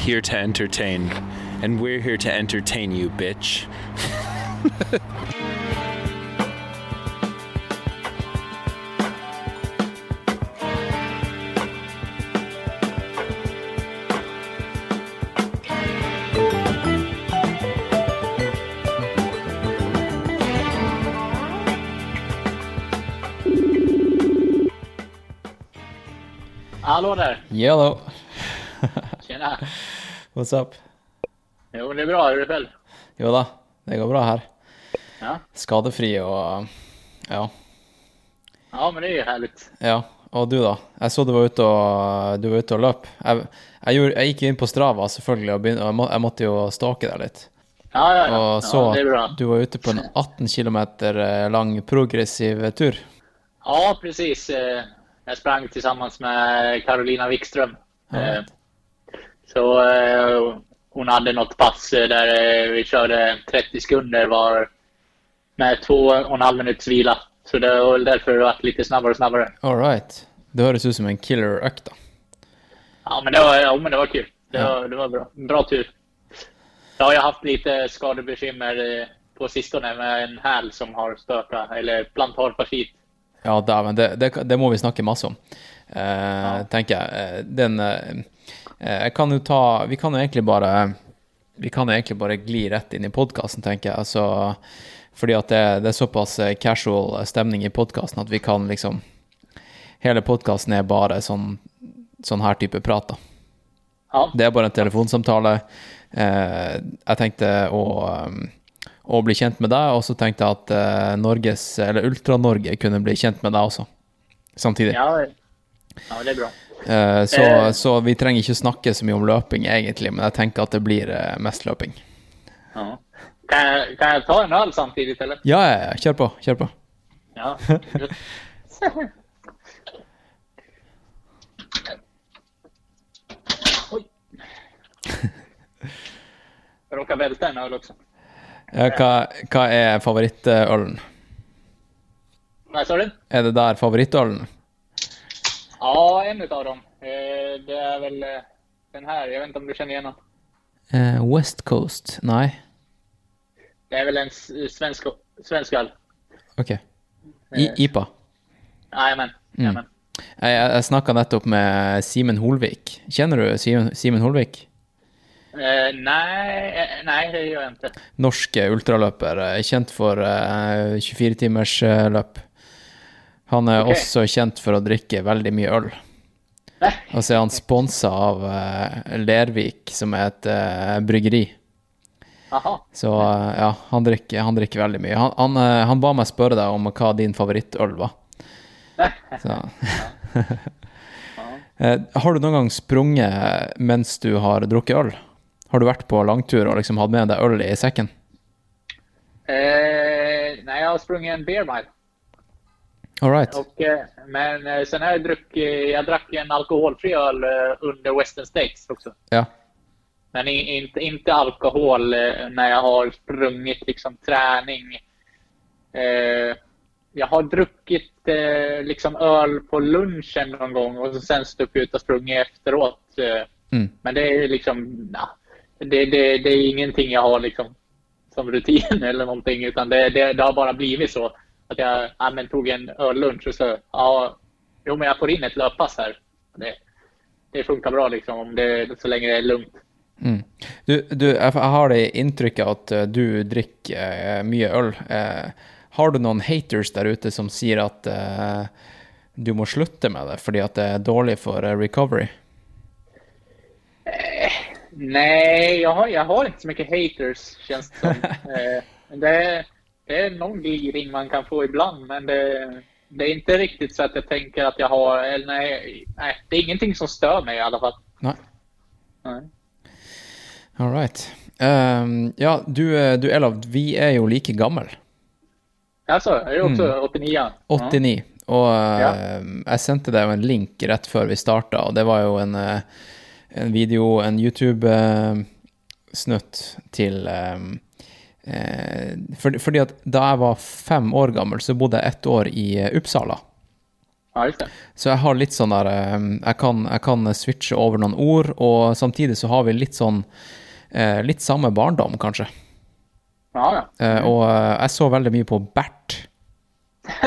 here to entertain. And we're here to entertain you, bitch. Hallå där! Yellow. Tjena! What's up? Jo, det är bra. Hur är det själv? Jo da, det går bra her. Ja. Skadefri og ja. ja, men det är ju härligt. ja. Og du, da? Jeg så du var ute og, du var ute og løp. Jeg, jeg, gjorde, jeg gikk jo inn på Strava, og, begynte, og jeg, må, jeg måtte jo stalke deg litt. Ja, ja, ja. Og så ja det är bra. at du var ute på en 18 km lang progressiv tur. Ja, precis. Eh, Jag sprang tillsammans med Carolina Wikström. Ja. Så eh, hon hade något pass där eh, vi körde 30 sekunder var med två och en halv minuts vila. Så det var väl därför det var lite snabbare och snabbare. All right. Det høres ut som en killer-økt, da. Ja, men det var, ja, men det var kul. Det, Ja. var, det var bra. Bra tur. Jag har haft lite skadebekymmer eh, på sistone med en häl som har stökat, eller plantarfascit. Ja, det, det, det må vi snakke masse om, eh, tenker jeg. Eh, Den Jeg kan jo ta Vi kan jo egentlig bare Vi kan jo egentlig bare gli rett inn i podkasten, tenker jeg. Altså, fordi at det, det er såpass eh, casual stemning i podkasten at vi kan liksom Hele podkasten er bare sånn, sånn her type prat, da. Ja, Det er bare en telefonsamtale. Eh, jeg tenkte å, å bli kjent med deg, og så tenkte jeg at eh, Norges, eller Ultra-Norge kunne bli kjent med deg også, samtidig. ja, ja det är bra. Eh, så, Eh. så vi trenger ikke snakke så mye om løping, egentlig, men jeg tenker at det blir eh, mest løping. Ja. Kan, jag, kan jag ta en öl samtidigt eller? Ja, ja, ja, kjør på, kjør på. Ja. Oj. Jag råkade välta en öl också. Ja, hva, hva er favorittølen? Vad sa du? Er det der favorittølen? Ja, en utav dem. Eh, Det är väl eh, den här. Jag vet inte om du känner igen den. Eh, West Coast? Nei? Det är väl en svensk, svensk öl. Ok. I, IPA? Jajamän. Jeg, jeg, jeg snakka nettopp med Simen Holvik. Kjenner du Simen, Simen Holvik? Eh, nej, nej, det gör jag inte. Norsk ultraløper, eh, kjent for eh, 24-timersløp. Han er Ok. også kjent for å drikke veldig mye øl. Og så er han sponsa av eh, Lervik, som er et eh, bryggeri. Jaha. Så eh, ja, han drikker, han drikker veldig mye. Han, han, han ba meg spørre deg om hva din favorittøl var. Så. Har du noen gang sprunget mens du har drukket øl? Har du vært på langtur og liksom hatt med deg øl i sekken? Eh, nej, jag har sprungit en beer mile. All right. Och, eh, men eh, sen har jag druckit, jag drack en alkoholfri öl eh, under Western States också. Ja. Men inte, inte alkohol när jag har sprungit liksom träning. Jag har druckit liksom öl på lunchen någon gång och sen stuckit ut och sprungit efteråt. Mm. Men det är liksom, det, det, det är ingenting jag har liksom som rutin eller någonting utan det, det, det har bara blivit så. Att jag ja, men tog en öllunch och så, ja, jo men jag får in ett löppass här. Det, det funkar bra liksom om det, så länge det är lugnt. Mm. Du, du, jeg har det inntrykket at eh, du drikker eh, mye øl. Eh, har du noen haters der ute som sier at eh, du må slutte med det fordi at det dårlig for eh, recovery? Nej, jag har, jag har inte så mycket haters känns det som. Det, det är någon gliring man kan få ibland, men det, det är inte riktigt så att jag tänker att jag har... Eller nej, nej, det är ingenting som stör mig i alla fall. Nei. Nej. All right. Ehm, ja, du, eh, du Elav, vi er jo like gammel. Alltså, är det också 89? Ja. 89. Og eh, jeg sendte deg jo en link rett før vi starta, og det var jo en, eh, en video, en YouTube-snutt til eh, eh, for, Fordi at da jeg var fem år gammel, så bodde jeg ett år i eh, Uppsala. Så jeg har litt sånn der eh, jeg kan, jeg kan switche over noen ord, og samtidig så har vi litt sånn eh, Litt samme barndom, kanskje. Ja, ja. Eh, og eh, jeg så veldig mye på Bert.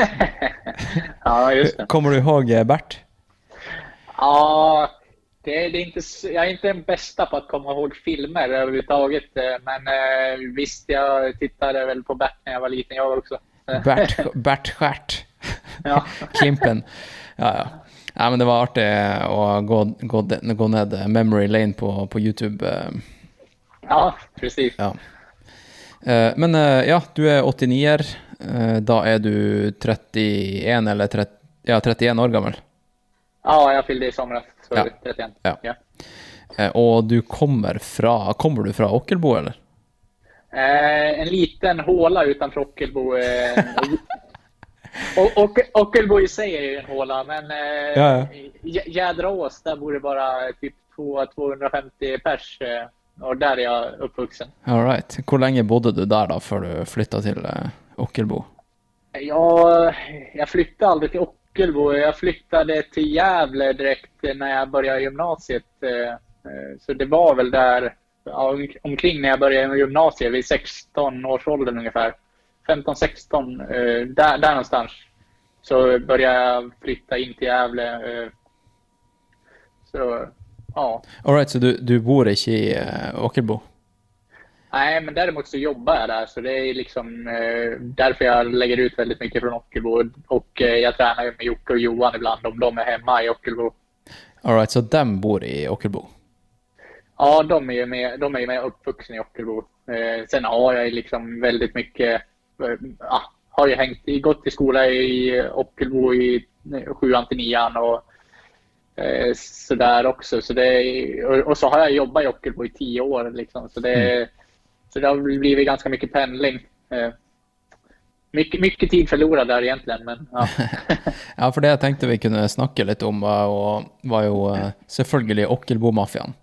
ja just det. Kommer du ihåg eh, Bert? Ja, det, det är inte, jag är inte den bästa på att komma ihåg filmer överhuvudtaget. eh, Men eh, visst, jag tittade väl på Bert när jag var liten jag också. Eh, Bert, Bert Stjärt. Ja. Klimpen. Ja, ja. Nei, men det var artig å gå, gå, gå ned memory lane på, på YouTube. eh, ja, precis. Ja. Eh, Men eh, ja, du er 89-er. Eh, Da er du 31 eller 30, ja, 31 år gammel. Ja, jag fyllde i somras. Så Ja. 31. Ja. Ja. Eh, Og du kommer fra Kommer du fra Ockelbo, eller? Eh, en liten håla utanför Ockelbo. Eh, och, och, Ockelbo i sig är ju en håla, men eh, Ja, ja. Jädraås, där bor det bara typ två- 250 pers. Eh, och där är jag uppvuxen. All right. Hvor lenge bodde du der da, før du flytta til eh, Ockelbo? Jag, jag flyttade aldrig till Ockelbo. Jag flyttade till Gävle direkt när jag började gymnasiet. Eh, så det var väl där ja, omkring när jag började gymnasiet, vid 16 års åldern ungefär. 15-16, eh, där, där någonstans. Så började jag flytta in till Gävle. Eh, så ja. Alright, så du, du bor ikke i Ockelbo? Nej, men däremot så jobbar jag där, så det är liksom eh, därför jag lägger ut väldigt mycket från Ockelbo. Och eh, jag tränar ju med Jocke och Johan ibland om de är hemma i Ockelbo. All right, så dem bor i Ockelbo? Ja, de är ju med, de är ju med uppvuxna i Ockelbo. Eh, sen har jag ju liksom väldigt mycket, eh, ja, har ju hängt, gått i skola i Ockelbo i eh, sjuan till nian och eh, sådär också. Så det, och, och så har jag jobbat i Ockelbo i tio år liksom. Så det, så det har blivit ganska mycket pendling. Eh, mycket, mycket tid förlorad där egentligen, men ja. Ja, for det jeg tenkte vi kunne snakke litt om, var var jo eh, selvfølgelig Ockelbo-mafiaen.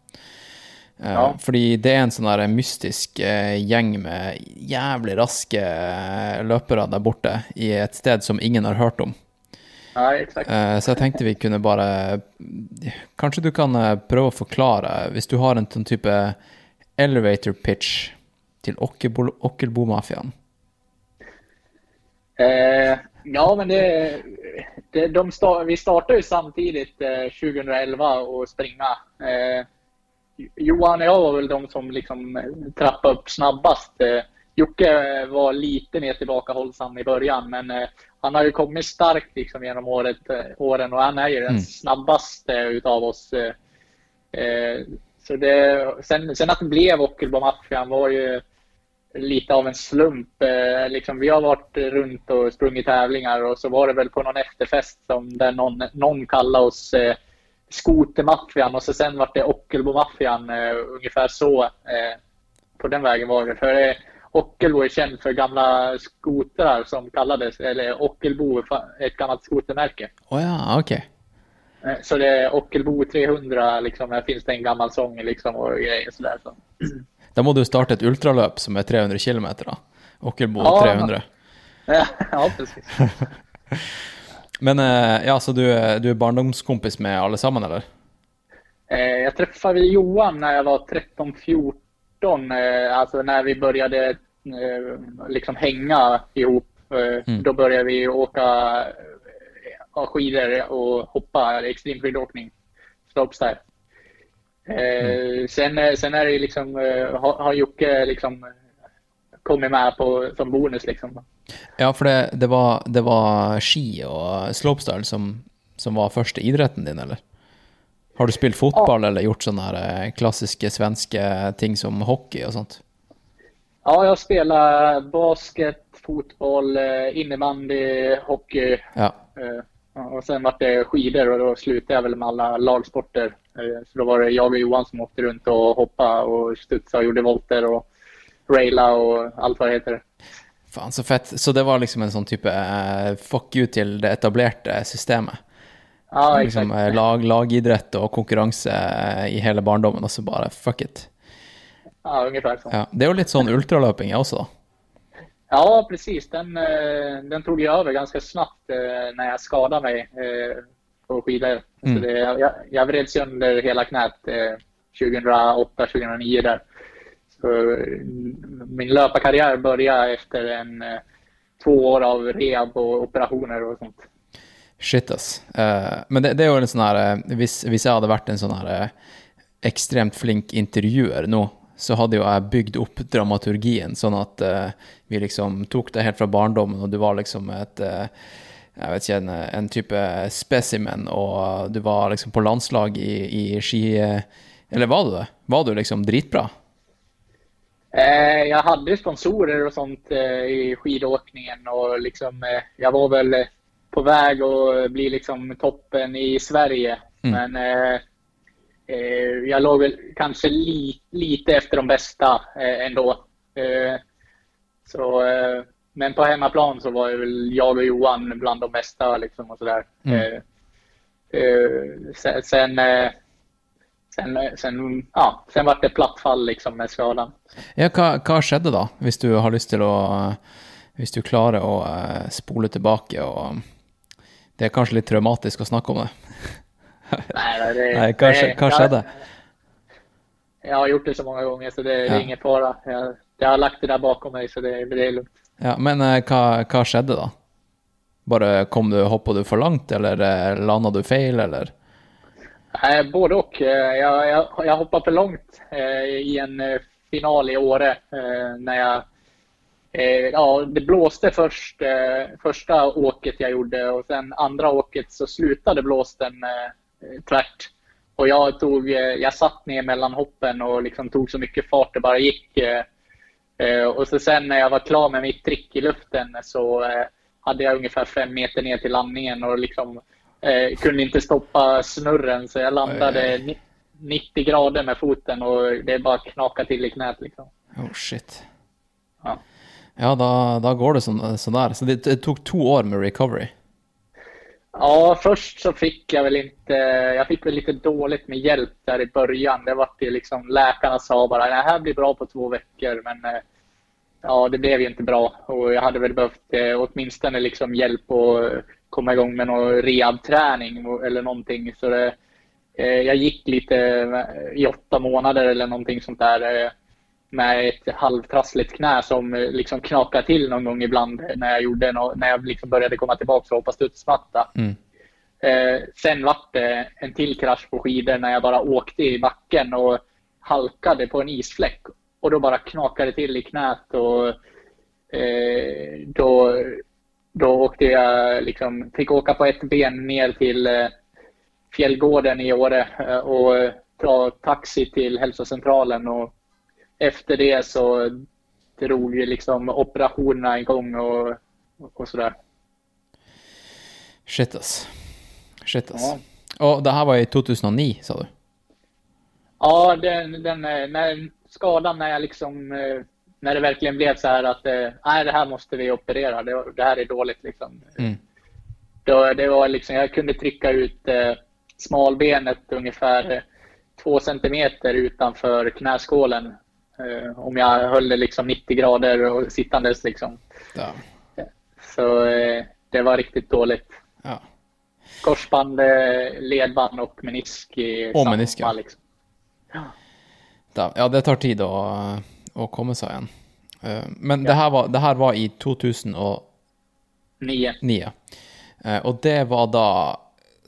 Eh, Ja. Fordi det er en sånn der mystisk gjeng med jævlig raske eh, løpere der borte, i et sted som ingen har hørt om. ja, exakt. Så jeg tenkte vi kunne bare Kanskje du kan prøve å forklare, hvis du har en sånn type elevator pitch til Ockelbo- Ockelbo-mafiaen. Eh, ja, men det, det, de sta, vi startade ju samtidigt eh, 2011 och springa. Eh, Johan och jag var väl de som liksom trappade upp snabbast. Eh, Jocke var lite mer tillbakahållsam i början, men eh, han har ju kommit starkt liksom genom året, eh, åren och han är ju den Mm. snabbaste utav oss. Så det, sen, sen att det blev Ockelbo-maffian var ju lite av en slump. Eh, liksom, vi har varit runt och sprungit tävlingar och så var det väl på någon efterfest som där någon, någon kallade oss eh, Skotermaffian och så sen vart det Ockelbo-maffian. Eh, ungefär så. Eh, på den vägen var det. För eh, Ockelbo är känd för gamla skotrar som kallades, eller Ockelbo, ett gammalt skotermärke. Oh ja, okej. Okay. Så det är Ockelbo 300, liksom, här finns det en gammal sång liksom, och grejer sådär. Så. Da må du starte et ultraløp som er 300 km, da. Ockelbo Ja. 300. ja, precis. Men eh, ja, så du, är- du är barndomskompis med alle sammen, eller? Eh, jag träffade Johan när jag var 13-14, eh, alltså när vi började eh, liksom hänga ihop. Eh, Mm. Då började vi åka ha skidor och hoppa extremskidåkning, slopestyle. Eh, sen, eh, sen är det liksom, eh, har, har Jocke liksom kommit med på, som bonus liksom. Ja, for det, det, var, det var ski og slopestyle som, som var første idretten din, eller? Har du spilt fotball eller gjort sånne her, eh, klassiske svenske ting som hockey og sånt? Ja, jag spelar basket, fotboll, innebandy, hockey. Ja. Och sen vart det skidor och då slutade jag väl med alla lagsporter. Eh, Så då var det jag och Johan som åkte runt och hoppade och studsade och gjorde volter och raila och allt vad det heter. Faen, så fett. Så det var liksom en sånn type eh, fuck you til det etablerte systemet? Ja, liksom, exakt. eh, lag, lagidrett og konkurranse eh, i hele barndommen, og så bare fuck it. Ja, ungefär så. Ja. Det jo litt sånn ultraløping jeg også, da. Ja, precis. Den, eh, den tog jag över ganska snabbt eh, när jag skadade mig eh, på skidor. Mm. Det, jag, jag vred sönder hela knät eh, 2008-2009 där. Så, min löparkarriär började efter en, två år av rehab och operationer och sånt. Shit, ass. Eh, men det, det jo en eh, hvis, hvis jeg hadde vært en sånn her eh, ekstremt flink intervjuer nå, så hadde jo jeg bygd opp dramaturgien sånn at eh, vi liksom tok det helt fra barndommen, og du var liksom et eh, jeg vet ikke, en, en type specimen, og du var liksom på landslag i, i ski... eh, Eller var du det? Var du liksom dritbra? Eh, jag hade sponsorer och sånt eh, i skidåkningen och liksom, eh, jag var väl eh, på väg att bli liksom toppen i Sverige. Mm. Men eh, eh, jag låg väl kanske li, lite efter de bästa eh, ändå. Eh, så, eh, men på hemmaplan så var ju väl jag och Johan bland de bästa. Liksom, och sådär. Mm. Eh, eh, sen, sen, eh, sen, sen, ja, sen var det platt fall liksom, med skadan. Ja, hva, hva skjedde da, hvis du har lyst til å Hvis du klarer å eh, spole tilbake og Det er kanskje litt traumatisk å snakke om det. Nej, det, Nej, det- hva jag- skjedde? Jag har gjort det så många gånger så det, det Ja. är ingen fara. Jag, jag har lagt det där bakom mig så det, det är lugnt. Ja, men eh, hva, hva skjedde da? Bare kom du, hoppa du for langt, eller eh, landa du feil, eller? Nej, både och. Eh, Jag, jag, jag hoppade för långt eh, i en eh, final i Åre. Eh, när jag, eh, ja, det blåste först, eh, första åket jag gjorde och sen andra åket så slutade blåsten eh, tvärt. Och jag, tog, eh, jag satt ner mellan hoppen och liksom tog så mycket fart det bara gick. Eh, eh, och så sen när jag var klar med mitt trick i luften så hade jag ungefär fem meter ner till landningen och liksom eh, kunde inte stoppa snurren så jag landade oj, ni- 90 grader med foten och det bara knakade till i knät. Liksom. Oh, shit. Ja. Ja, da, da går det der. Så det, det tok to år med recovery. Ja, först så fick jag väl inte, jag fick väl lite dåligt med hjälp där i början. Det var det liksom, läkarna sa bara det här blir bra på två veckor. Men eh, ja, det blev ju inte bra och jag hade väl behövt eh, åtminstone liksom hjälp att eh, komma igång med någon rehabträning eller någonting. Så det, eh, jag gick lite eh, i åtta månader eller någonting sånt där eh, med ett halvtrassligt knä som eh, liksom knakade till någon gång ibland när jag, gjorde nå- när jag liksom började komma tillbaka och hoppa studsmatta. Mm. Eh, sen vart det en till krasch på skidor när jag bara åkte i backen och halkade på en isfläck. Och då bara knakade till i knät och eh, då, då åkte jag liksom, fick åka på ett ben ner till eh, Fjällgården i Åre eh, och ta taxi till hälsocentralen och efter det så drog ju liksom operationerna igång och, och sådär. Shit, ass. Shit, ass. Ja. Og det her var i 2009, sa du? Ja, den, den, när skadan när jag liksom, eh, när det verkligen blev så här att eh, nej, det här måste vi operera. Det, det här är dåligt liksom. Mm. Då, det var liksom, jag kunde trycka ut eh, smalbenet ungefär eh, två centimeter utanför knäskålen. Eh, om jag höll det liksom 90 grader och sittandes liksom. Ja. Så eh, det var riktigt dåligt. ja. Korsband, eh, ledband och menisk i Och samma menisk, ja. liksom. Da, ja, det tar tid å komme seg igjen. Eh, Men det, her var, det her var i 2009, Nio. ja. Eh, og det var da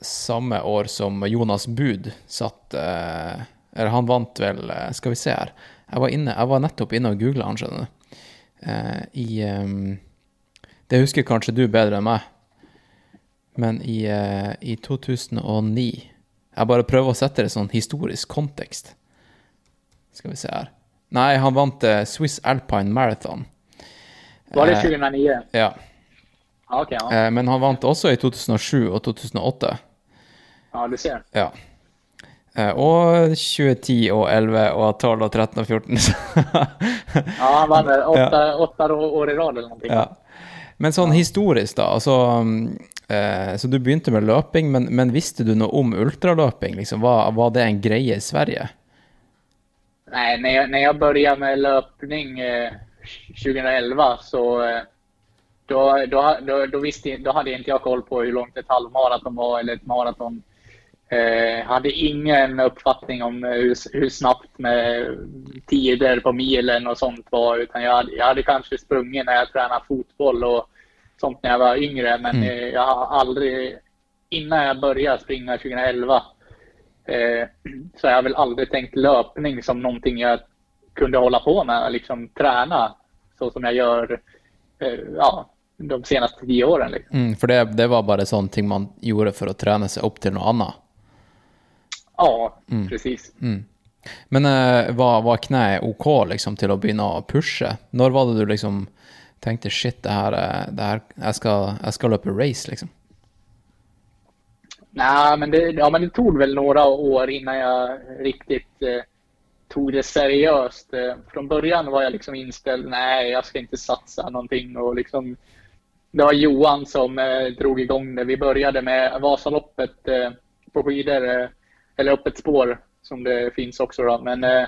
samme år som Jonas Bud satt Eller han vant vel eh, Skal vi se her. Jeg var, inne, jeg var nettopp inne og googla han, skjønner du. Eh, I ehm, Det husker kanskje du bedre enn meg. Men i, eh, i 2009 Jeg bare prøver å sette det i sånn historisk kontekst. Skal vi se her. Nei, han vant eh, Swiss Alpine Marathon. Var det Eh, 2009? Ja. Ja, okej. ja. Eh, Men han vant også i 2007 og 2008. ja, du ser. Ja. Eh, Och 2010 och 11 och 12 och 13 och 14. Ja, han vann åtta, år, i rad eller någonting. ja. Men sånn historisk, da. Altså, mm, eh, så du begynte med løping, men, men visste du noe om ultraløping? Liksom? Var, var det en greie i Sverige? Nej, när jag, när jag började med löpning eh, 2011 så eh, då, då, då, då, visste, då hade inte jag koll på hur långt ett halvmaraton var eller ett maraton. Eh, hade ingen uppfattning om hur, hur snabbt med tider på milen och sånt var. Utan jag, hade, jag hade kanske sprungit när jag tränade fotboll och sånt när jag var yngre. Men Mm. eh, jag har aldrig, innan jag började springa 2011, eh, så har jag väl aldrig tänkt löpning som någonting jag kunde hålla på med, liksom träna så som jag gör eh, ja, de senaste tio åren. Liksom. Mm, for det, det var bare sånne ting man gjorde for å trene seg opp til noe annet. Ja, precis. Men eh, var, var kneet OK liksom, til å begynne å pushe? Når var det du liksom tenkte shit, det her, er- det her jeg, skal, jeg skal løpe race, liksom? Nej, men det, ja, men det tog väl några år innan jag riktigt eh, tog det seriöst. Eh, från början var jag liksom inställd, nej, jag ska inte satsa någonting. Och liksom, det var Johan som eh, drog igång det. Vi började med Vasaloppet eh, på skidor, eh, eller öppet spår som det finns också. Då. Men eh,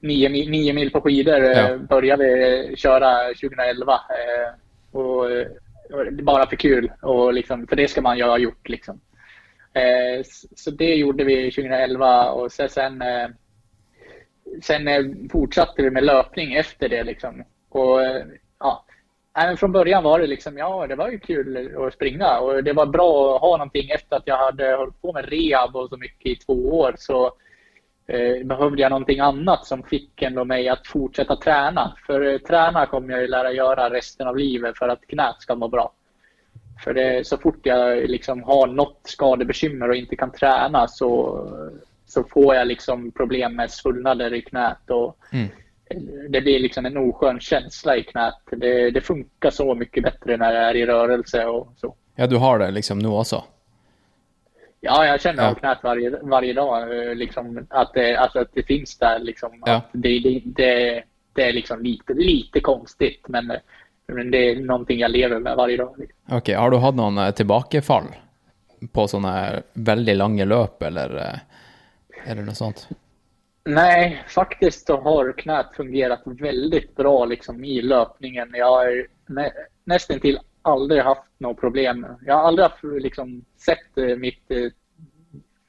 nio, nio mil på skidor eh, Ja. började vi köra 2011. Eh, och, bara för kul, och liksom, för det ska man ju ha gjort. Liksom. Eh, så det gjorde vi 2011 och sen, sen, fortsatte vi med löpning efter det. Liksom. Och, även från början var det liksom, ja det var ju kul att springa och det var bra att ha någonting efter att jag hade hållit på med rehab och så mycket i två år så eh, behövde jag någonting annat som fick ändå mig att fortsätta träna. För eh, träna kommer jag ju lära göra resten av livet för att knät ska må bra. För det, så fort jag liksom har något skadebekymmer och inte kan träna så, så får jag liksom problem med svullnader i knät. Och Mm. Det blir liksom en oskön känsla i knät. Det, det funkar så mycket bättre när jag är i rörelse och så. Ja, du har det liksom nå også? Ja, jag känner Ja. av knät varje, varje dag. eh, Liksom, att, det, alltså att det finns där. Liksom, Ja. att det, det, det, det är liksom lite, lite konstigt, men, men det är någonting jag lever med varje dag. Liksom. Ok, har du hatt noen eh, tilbakefall på sånne veldig lange løp, eller, eh, eller noe sånt? Nej, faktiskt så har knät fungerat väldigt bra liksom, i löpningen. Jag har nä, nästan till aldrig haft något problem. Jag har aldrig haft, liksom, sett eh, mitt eh,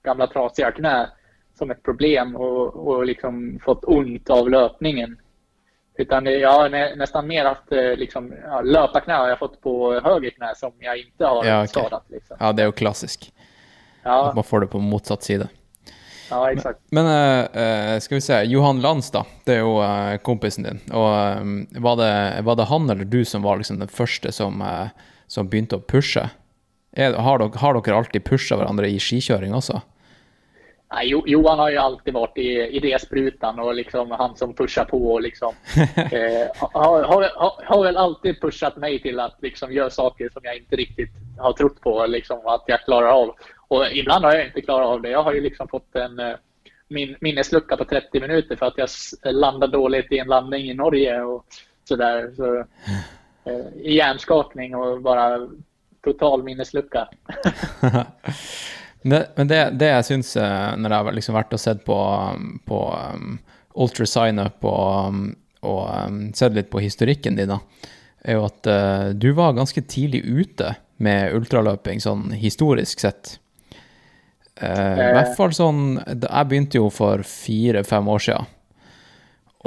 gamla trasiga knä som ett problem och, och liksom fått ont av löpningen. Utan jag har nä, nästan mer haft eh, liksom, ja, löparknä har jag fått på höger knä som jag inte har Ja, okej. skadat. Liksom. Ja, det er jo klassisk. At Ja, man får det på motsatt side. Ja, exakt. Men eh, eh, skal vi se, Johan Lands, da. Det er jo eh, kompisen din. Og eh, var, det, var det han eller du som var liksom den første som, eh, som begynte å pushe? Er, har, dere, har dere alltid pusha hverandre i skikjøring også? Nej, Jo- Johan har ju alltid varit i idésprutan och liksom han som pushar på och liksom, eh, har, har, har, har väl alltid pushat mig till att liksom göra saker som jag inte riktigt har trott på liksom, att jag klarar av. Och ibland har jag inte klarat av det. Jag har ju liksom fått en eh, min, minneslucka på 30 minuter för att jag landade dåligt i en landning i Norge och sådär. Så, eh, hjärnskakning och bara total minneslucka. Det, men det, det jag syns, eh, när jag har liksom varit och sett på, på um, Ultra Signup og, um, och, um, sett lite på historiken din, är er eh, jo du var ganska tidigt ute med ultralöpning sånn historisk sett. Eh, I hvert fall sånn Jeg begynte jo for fire-fem år siden.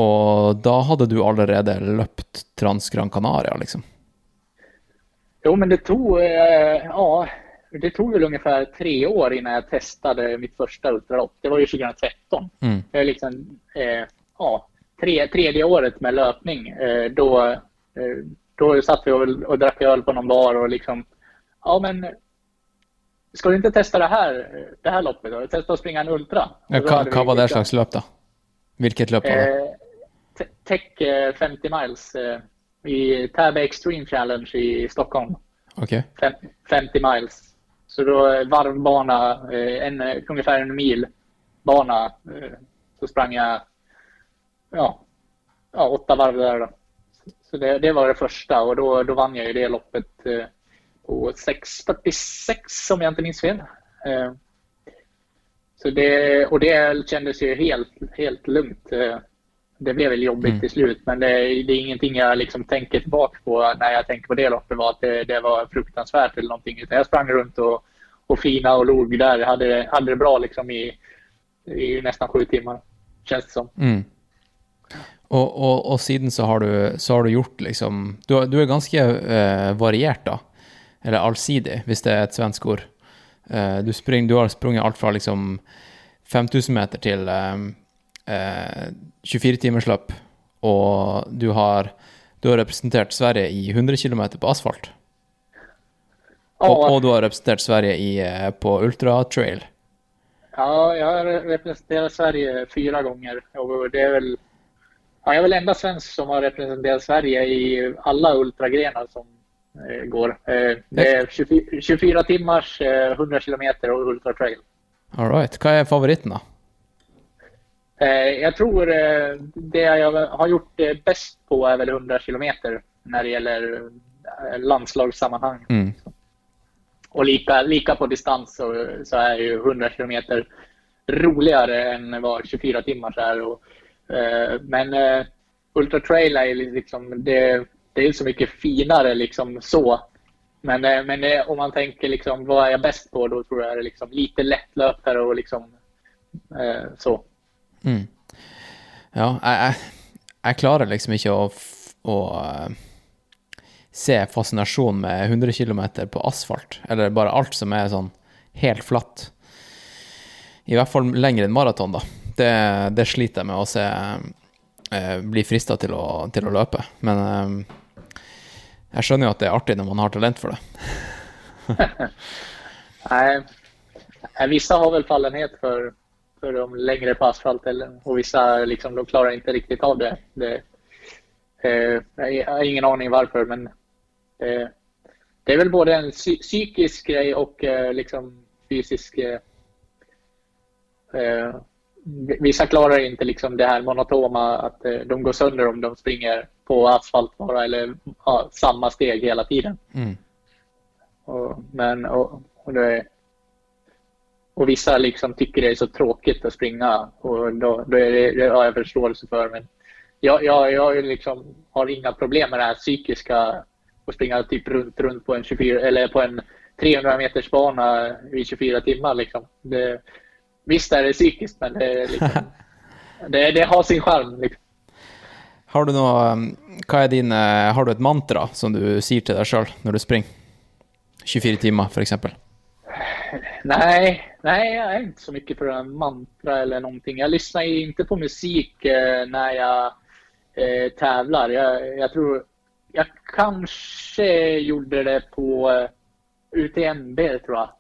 Og da hadde du allerede løpt Trans Gran Canaria, liksom. Jo, men det tog, eh, ja, det tog väl ungefär tre år innan jag testade mitt första ultralopp. Det var ju 2013. Mm. Är liksom, eh, ja, tre, tredje året med löpning. Eh, då, eh, då satt vi och, och drack öl på någon bar och liksom, ja men Ska du inte testa det här, det här loppet då? Testa att springa en ultra? Ja, då hva var det slags løp, da? Hvilket løp var det? Eh, Te- Tech eh, 50 miles eh, i Täby Extreme Challenge i Stockholm. Ok. Fem- 50 miles. Så då eh, varvbana, eh, en, eh, ungefär en mil. bana eh, så sprang jag ja, ja, åtta varv där. Då. Så det, det var det första och då, då vann jag ju det loppet eh, på 6.46 om jag inte minns fel. Eh, så det, och det kändes ju helt, helt lugnt. Eh, det blev väl jobbigt Mm. till slut, men det, det är ingenting jag liksom tänker tillbaka på när jag tänker på det loppet var att det, det var fruktansvärt eller någonting. Utan jag sprang runt och, och fina och log där. Hade, hade det bra liksom i, i nästan sju timmar, känns det som. Mm. Og, og, og siden så har du, så har du gjort liksom Du, du er ganske eh, variert, da. Eller allsidig, hvis det er et svensk ord. Eh, du, spring, du har sprunget alt fra liksom 5000 meter til eh, eh, 24-timersløp, og du har, du har representert Sverige i 100 km på asfalt. Ja, og du har representert Sverige i, eh, på ultratrail. Ja, jag har representerat Sverige fyra gånger och det är väl ja, jag är väl enda svensk som har representerat Sverige i alla ultragrenar som eh, går. Eh, det är 24, 24 timmars, eh, 100 kilometer och ultratrail. All right. Hva er favoritten, da? Eh, jag tror eh, det jag har gjort eh, bäst på är väl 100 kilometer när det gäller eh, landslagssammanhang. Mm. Och lika, lika på distans så, så är ju 100 kilometer roligare än vad 24 timmar är. Och, eh, men eh, Ultra Trail är liksom, det, det är så mycket finare liksom så. Men, eh, men eh, om man tänker liksom, vad är jag bäst på? Då tror jag det är liksom lite lättlöpare och liksom eh, så. Mm. Ja, jag, jag klarar liksom inte att, att eh, se fascination med 100 km på asfalt, eller bara allt som är sån helt flatt. I alla fall längre än maraton, då. Det, det sliter jag med att se bli fristad till att, till att löpa. Men jag jeg skjønner jo at det er artig når man har talent for det. Nej, eh, vissa har väl fallenhet för, för de längre på asfalt eller, och vissa liksom, de klarar inte riktigt av det. det eh, jag har ingen aning varför, men eh, det är väl både en psy- psykisk grej och eh, liksom fysisk. Eh, eh, Vissa klarar inte liksom det här monotoma att eh, de går sönder om de springer på asfalt bara eller ja, samma steg hela tiden. Mm. Och, men, och, och, det, och vissa liksom tycker det är så tråkigt att springa och då, då är det, det har jag förståelse för. Men jag, jag, jag liksom, har inga problem med det här psykiska att springa typ runt, runt på en 24 eller på en 300 meters bana i 24 timmar. Liksom. Det, visst är det psykiskt, men det, liksom, det, det har sin charm. Liksom. Har du noe um, Hva er din eh, Har du et mantra som du sier til deg sjøl når du springer? 24 timer, for eksempel. Nej, nej, jag är inte så mycket för en mantra eller någonting. Jag lyssnar inte på musik eh, när jag eh, tävlar. Jag, jag tror jag kanske gjorde det på eh, UTMB tror jag.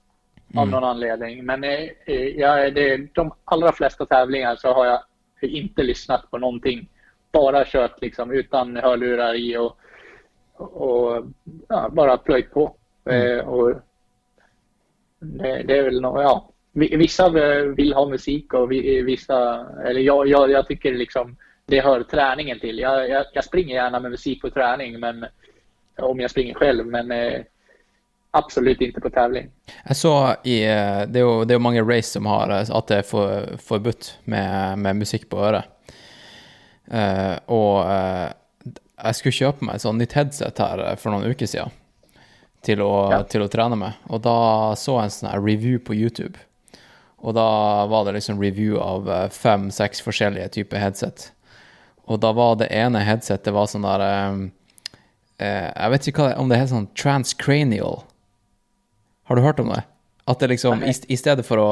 Av Mm. någon anledning. Men eh, eh, jag, det, de allra flesta tävlingar så har jag inte lyssnat på någonting. Bara kört liksom utan hörlurar i och, och ja, bara plöjt på. Mm. Eh, och det, det är väl nå ja. Vi- Vissa vill ha musik och vi- vissa, eller jag, jag, jag tycker liksom det hör träningen till. Jag, jag, jag springer gärna med musik på träning, men om jag springer själv, men absolut inte på tävling. Jeg så i Det er jo, det jo mange race som har eh, at det er for, forbudt med, med musikk på øret. Eh, og eh, jeg skulle kjøpe meg et sånt nytt headset her eh, for noen uker siden til å, Ja. til å trene med. Og da så jeg en sånn her review på YouTube. Og da var det liksom review av eh, fem-seks forskjellige typer headset. Og da var det ene headsetet var sånn der eh, eh, Jeg vet det, om det heter sånn transcranial. Har du hørt om det? At det liksom, i, i stedet for å,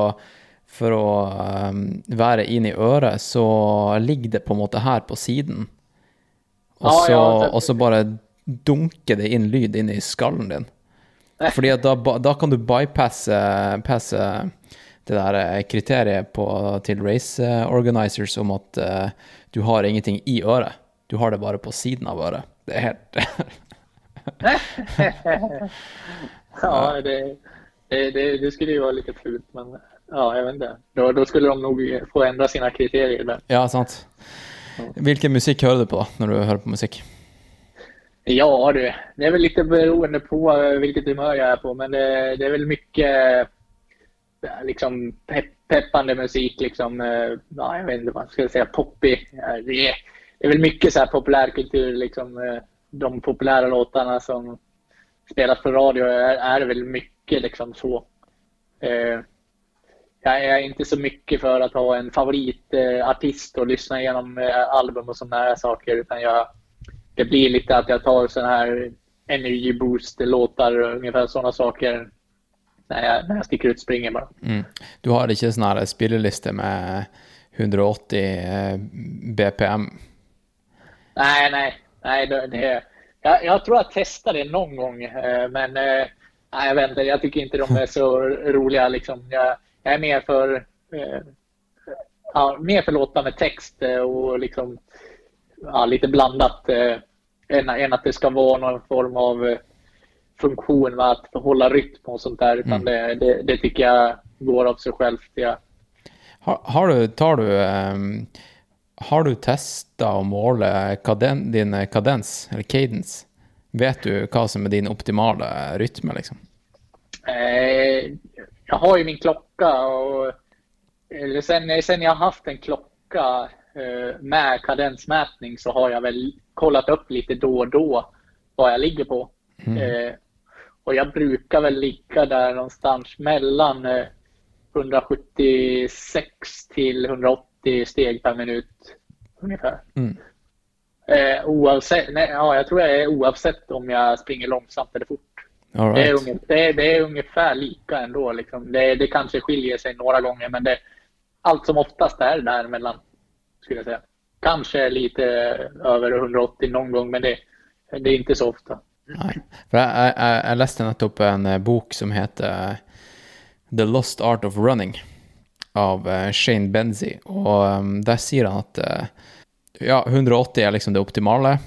for å um, være inn i øret, så ligger det på en måte her på siden. Og Ja, så, ja, og så bare dunker det inn lyd inn i skallen din. Fordi at da, kan du bypasse passe det der eh, kriteriet på, til race eh, organizers om at eh, du har ingenting i øret. Du har det bare på siden av øret. Det er helt Ja, det, det, det, det skulle ju vara lite fult, men ja, jag vet inte. Då, då skulle de nog få ändra sina kriterier där. Ja, sant. Vilken musik hör du på när du hör på musik? Ja du, det är väl lite beroende på vilket humör jag är på, men det, det är väl mycket liksom pepp, peppande musik, liksom, eh, ja, jag vet inte vad jag ska säga, poppig. Ja, Det är, det är väl mycket så här populärkultur, liksom, eh, de populära låtarna som spelas på radio är, är väl mycket liksom så. Eh, jag är inte så mycket för att ha en favoritartist och lyssna igenom eh, album och sådana här saker, utan jag, det blir lite att jag tar sådana här energy boost-låtar och ungefär sådana saker när jag, när jag sticker ut springer bara. Mm. Du har ikke sånn her spilleliste med 180 eh, BPM? Nej, nej, nej. Det, det, jag, jag tror jag testade det någon gång, eh, men eh, nej, jag vet inte. Jag tycker inte de är så roliga. Liksom. Jag, jag är mer för, eh, ja, mer för låtar med text och liksom, ja, lite blandat än, än att det ska vara någon form av funktion med att hålla rytm och sånt där. Utan Mm. det, det, det tycker jag går av sig självt. Jag, Har, har du, tar du ehm, Har du testa å måle kaden, din kadens, eller cadence? Vet du hva som er din optimale rytme, liksom? Eh, jag har ju min klocka och eller sen, sen jag har haft en klocka eh, med kadensmätning så har jag väl kollat upp lite då och då vad jag ligger på. Eh, och jag brukar väl ligga där någonstans mellan eh, 176 till 180 steg per minut ungefär. Mm. Eh, oavsett, nej, ja, jag tror jag är oavsett om jag springer långsamt eller fort. All Det, är right. unge, det, är, det är ungefär lika ändå. Liksom. Det, det kanske skiljer sig några gånger, men det, allt som oftast är där mellan, skulle jag säga. Kanske lite över 180 någon gång, men det, det är inte så ofta. Nei. For jeg, jeg, jeg, jeg leste nettopp en eh, bok som heter eh, The Lost Art of Running av eh, Shane Benzie, og um, der sier han at eh, ja, 180 er liksom det optimale,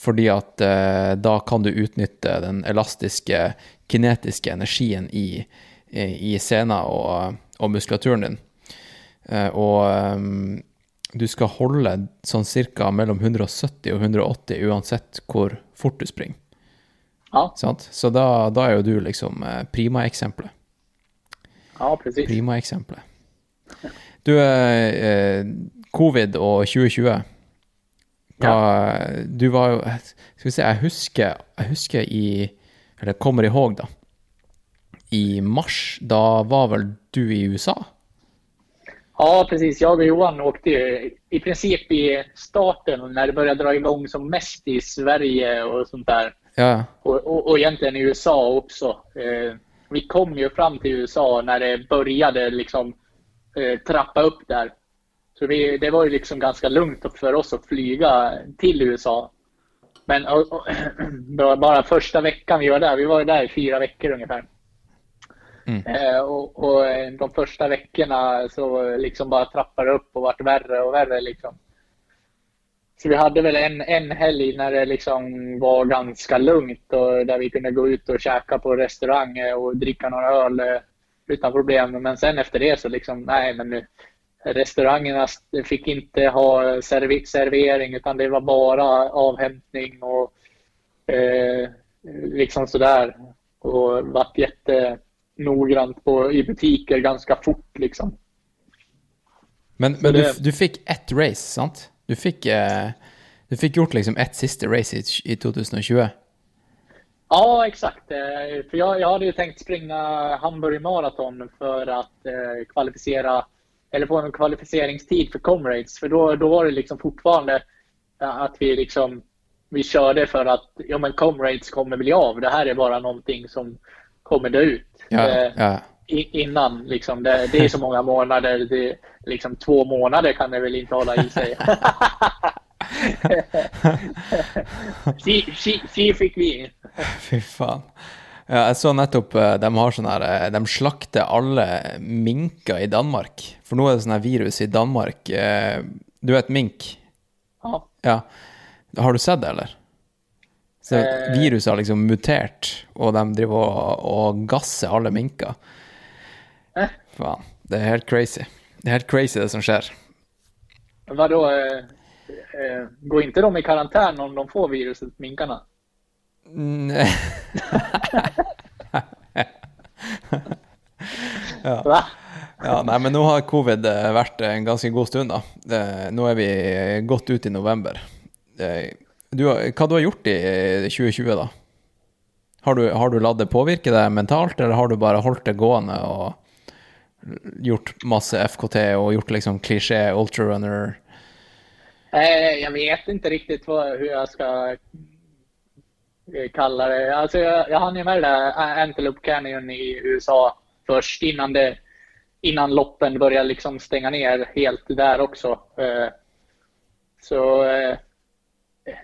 fordi at eh, da kan du utnytte den elastiske, kinetiske energien i, i, i sena og, og muskulaturen din. Eh, og um, du skal holde sånn cirka mellom 170 og 180 uansett hvor fort du springer. Ja, Sant? Så da, da er jo du liksom eh, prima-eksempelet. ja precis. Prima-eksempelet. Du, eh, covid og 2020 hva, Du var jo Skal vi se, jeg husker, jeg husker i Eller kommer ihåg, da. I mars, da var vel du i USA? Ja, precis. Jag och Johan åkte ju i princip i starten när det började dra igång som mest i Sverige och sånt där. Ja. Och, och, och egentligen i USA också. Eh, vi kom ju fram till USA när det började liksom trappa upp där. Så vi, det var ju liksom ganska lugnt för oss att flyga till USA. Men och, och, det var bara första veckan vi var där, vi var där i fyra veckor ungefär. Mm. Eh, och, och eh, de första veckorna så liksom bara trappade upp och vart värre och värre liksom. Så vi hade väl en, en helg när det liksom var ganska lugnt och där vi kunde gå ut och käka på restaurang eh, och dricka några öl eh, utan problem. Men sen efter det så liksom, nej men nu, restaurangerna fick inte ha servi- servering utan det var bara avhämtning och eh, liksom sådär. Och varit jättenoggrant på, i butiker ganska fort liksom. Men, men du, det- du fikk ett race, sant? Du fikk, eh, du fikk gjort liksom ett siste race i, i 2020. Ja, exakt. Eh, För jag, jag hade ju tänkt springa Hamburg Marathon för att eh, kvalificera eller få en kvalificeringstid för Comrades. För då, då var det liksom fortfarande eh, att vi liksom vi körde för att ja, men Comrades kommer bli av. Det här är bara någonting som kommer dö ut. Ja, Eh, ja. innan liksom. Det, det är så många månader. Det, liksom två månader kan det väl inte hålla i sig. si, si, si fick vi. Fy faen. Ja, jeg så nettopp eh, de har sånn her eh, De slakter alle minker i Danmark. For nå er det sånn her virus i Danmark. eh, Du vet mink? Ja. Ja. Har du sett det, eller? Så viruset har liksom mutert, og de driver og, og gasser alle minker. Faen. Det är helt crazy. Det är helt crazy det som sker. Vadå? Eh, eh, går inte de i karantän om de får viruset, minkarna? Mm. ja. Va? ja, nei, men nå har covid eh, vært en ganske god stund, da. Eh, Nå er vi godt ut i november. Eh, Du, hva du har gjort i 2020, da? Har du, har du latt det påvirke deg mentalt, eller har du bare holdt det gående og gjort masse FKT och gjort liksom klisché ultrarunner? Eh, jag vet inte riktigt vad, hur jag ska eh, kalla det. Alltså jag, jag hann ju med det där eh, Antelope Canyon i USA först innan, det, innan loppen började liksom stänga ner helt där också. Så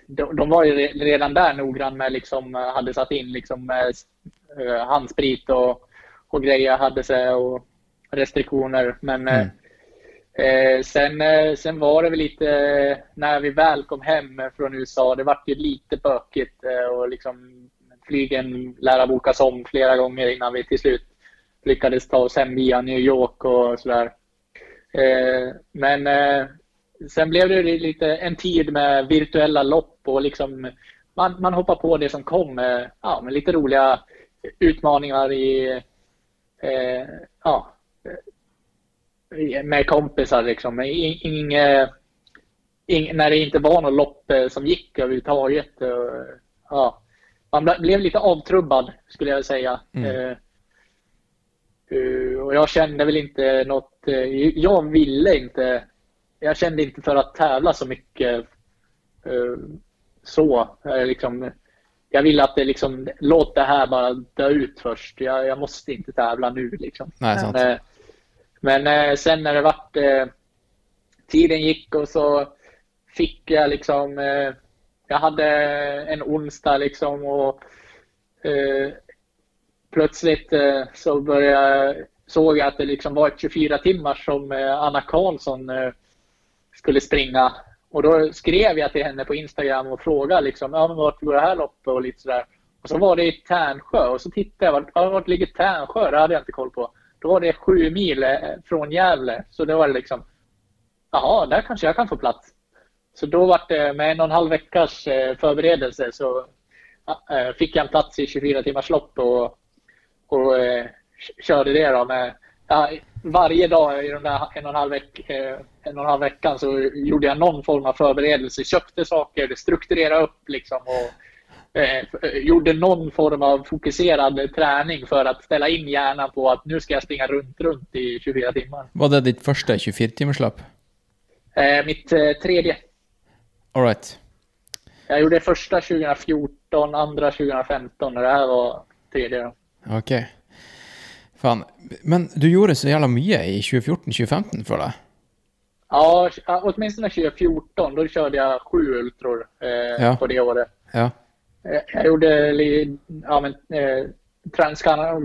de, de var ju redan där noggrann med liksom, hade satt in liksom handsprit och, och grejer hade sig och restriktioner. Men Mm. Eh, sen, eh, sen var det väl lite, eh, när vi väl kom hem från USA, det vart ju lite bökigt eh, och liksom flygen lär bokas om flera gånger innan vi till slut lyckades ta oss hem via New York och sådär. Eh, men eh, sen blev det lite en tid med virtuella lopp och liksom man, man hoppar på det som kom. Eh, ja, med lite roliga utmaningar i eh, ja, med kompisar liksom. In- Inge, ing, när det inte var något lopp eh, som gick överhuvudtaget. eh, Ja, man ble- blev lite avtrubbad skulle jag säga. Mm. Eh, och jag kände väl inte något. eh, Jag ville inte. Jag kände inte för att tävla så mycket. eh, Så. Liksom, jag ville att det liksom, låt det här bara dö ut först. Jag, jag måste inte tävla nu liksom. Nej. Men, men eh, sen när det vart eh, tiden gick och så fick jag liksom eh, jag hade en onsdag liksom och eh, plötsligt eh, så började såg jag att det liksom var 24 timmar som eh, Anna Karlsson eh, skulle springa och då skrev jag till henne på Instagram och frågade liksom, ja, men vart går det här loppet och lite sådär. Och så var det i Tärnsjö och så tittade jag, vart, vart ligger Tärnsjö? Det hade jag inte koll på. Då var det sju mil eh, från Gävle. Så det var det liksom, jaha, där kanske jag kan få plats. Så då var det med en och en halv veckas eh, förberedelse så eh, fick jag en plats i 24 timmars lopp och, och körde det då med ja, varje dag i de där en och en halv, veck, en och en halv veckan så gjorde jag någon form av förberedelse, köpte saker, strukturerade upp liksom och eh, gjorde någon form av fokuserad träning för att ställa in hjärnan på att nu ska jag springa runt, runt i 24 timmar. Var det ditt första 24-timmerslapp? Eh, mitt eh, tredje. Alright. Jag gjorde första 2014, andra 2015 och det här var tredje. Okej. Fan. Men du gjorde så jävla mycket i 2014-2015 för det. Ja, åtminstone 2014. Då körde jag sju ultror eh, Ja. på det året. Ja. Eh, Jag gjorde ja, men, eh,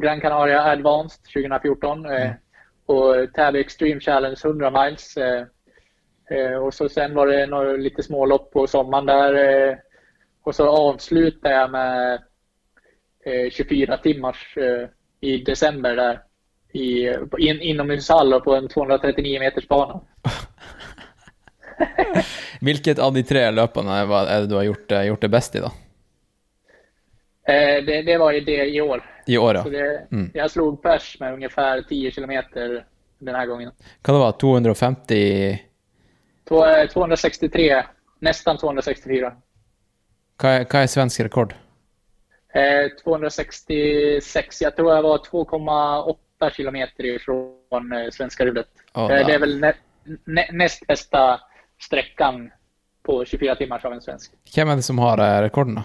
Gran Canaria Advanced 2014 eh, och Täby Extreme Challenge 100 miles. Eh, eh, och så sen var det några, lite smålopp på sommaren där. Eh, och så avslutade jag med eh, 24 timmars eh, i december där. I, in, inomhushall och på en 239 meters bana. Vilket av de tre löparna är det du har gjort, gjort det bäst i då? Eh, det, det var ju det i år. I år ja. Det, Mm. Jag slog pers med ungefär 10 kilometer den här gången. Kan det vara 250... Två- eh, 263, nästan 264. Vad är, vad är svensk rekord? Eh, 266, jag tror jag var 2,8 kilometer ifrån eh, svenska rudet. Ja, eh, det är väl nä, nä, näst bästa sträckan på 24 timmar av en svensk. Vem är det som har eh, rekorden då?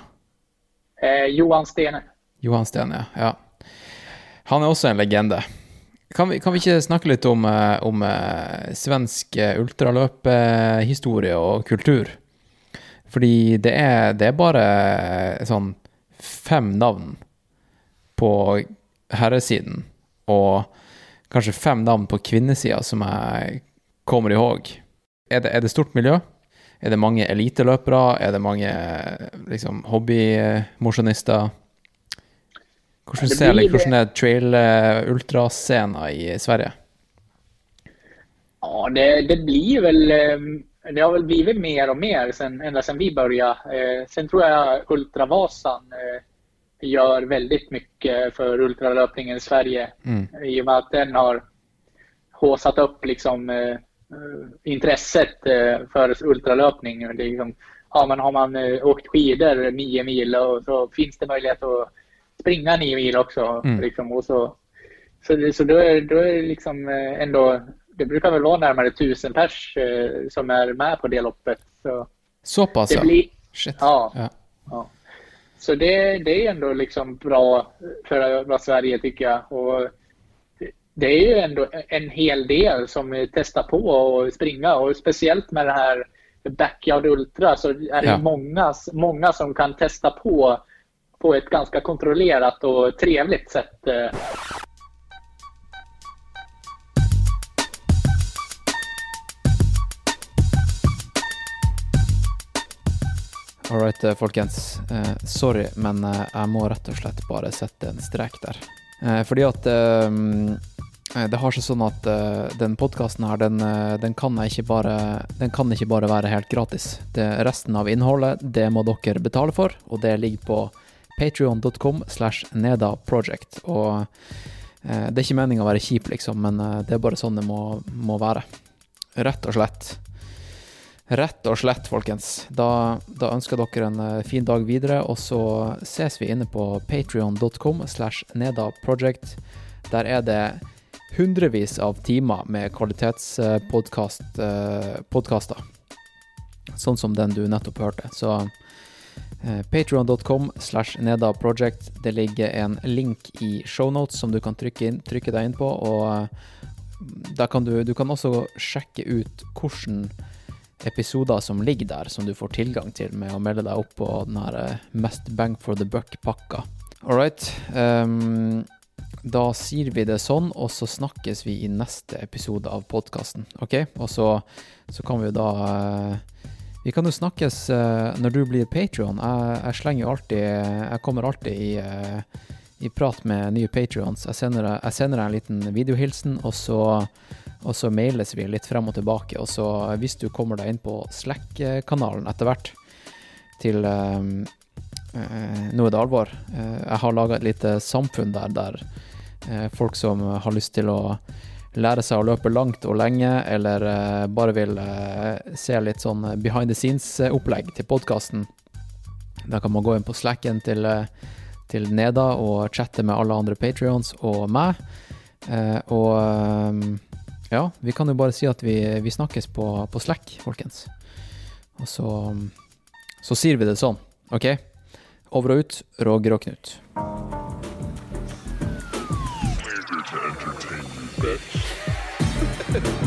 Eh, Johan Stene. Johan Stene, ja. Han är också en legende. Kan vi, kan vi inte snacka lite om, eh, om eh, svensk eh, och kultur? Fordi det är, det är bara eh, sånn fem namn på herresiden och kanske fem namn på kvinnesida som jag kommer ihåg. Är det, är det stort miljö? Är det många elitelöpare? Är det många eh, liksom, hobbymosjonister? Hvordan ser det. hvordan er trail-ultrascena i Sverige? Ja, det, det blir väl... eh, Det har väl blivit mer och mer sen, ända sedan vi började. Eh, Sen tror jag Ultravasan eh, gör väldigt mycket för ultralöpningen i Sverige. I och med att den har håsat upp liksom, eh, eh, intresset eh, för ultralöpning. Det är liksom, ja, men har man eh, åkt skidor nio mil och så finns det möjlighet att springa nio mil också. Liksom, och så så, så då är, då är det liksom eh, ändå, det brukar väl vara närmare tusen pers eh, som är med på det loppet. Så Så pass det ja. blir, Shit. ja, Ja. ja. Så det, det är ändå liksom bra för för Sverige tycker jag. Och det- är ju ändå en hel del som testar på och springa och speciellt med det här Backyard Ultra så är det Ja. många, många som kan testa på på ett ganska kontrollerat och trevligt sätt. eh. All right, eh, folkens. Eh, sorry, men eh, jeg må rett og slett bare sette en strek der. Eh, fordi at eh, Eh, det har seg sånn at uh, den podkasten her, den, uh, den, kan ikke bare, den kan ikke bare være helt gratis. Det, resten av innholdet, det må dere betale for, og det ligger på patrion.com slash nedaproject. Og uh, det er ikke meninga å være kjip, liksom, men det er bare sånn det må, må være. Rett og slett. Rett og slett, folkens. Da, da ønsker dere en fin dag videre, og så ses vi inne på patrion.com slash nedaproject. Der er det hundrevis av timer med kvalitetspodkaster. Eh, sånn som den du nettopp hørte. Så eh, patreon.com slash nedaproject. Det ligger en link i shownotes som du kan trykke, inn, trykke deg inn på, og eh, kan du, du kan også sjekke ut hvordan episoder som ligger der, som du får tilgang til med å melde deg opp på den her Mest bang for the buck-pakka. All right. Um, da sier vi det sånn, og så snakkes vi i neste episode av podkasten. OK? Og så, så kan vi jo da eh, Vi kan jo snakkes eh, når du blir Patrion. Jeg, jeg slenger jo alltid Jeg kommer alltid i eh, i prat med nye patrions. Jeg jeg sender deg en liten videohilsen, og så, og så mailes vi litt frem og tilbake. Og så hvis du kommer deg inn på Slack-kanalen etter hvert til eh, eh, det alvor. Eh, jeg har laga et lite samfunn der der eh, folk som har lyst til å lære seg å løpe langt og lenge, eller eh, bare vil eh, se litt sånn behind the scenes-opplegg eh, til podkasten. Da kan man gå inn på slacken til eh, til Neda og chatte med alle andre patrions og meg. Eh, og ehm, ja, vi kan jo bare si at vi, vi snakkes på, på Slack, folkens. Og så, så sier vi det sånn, OK? Over og ut, Roger og Knut.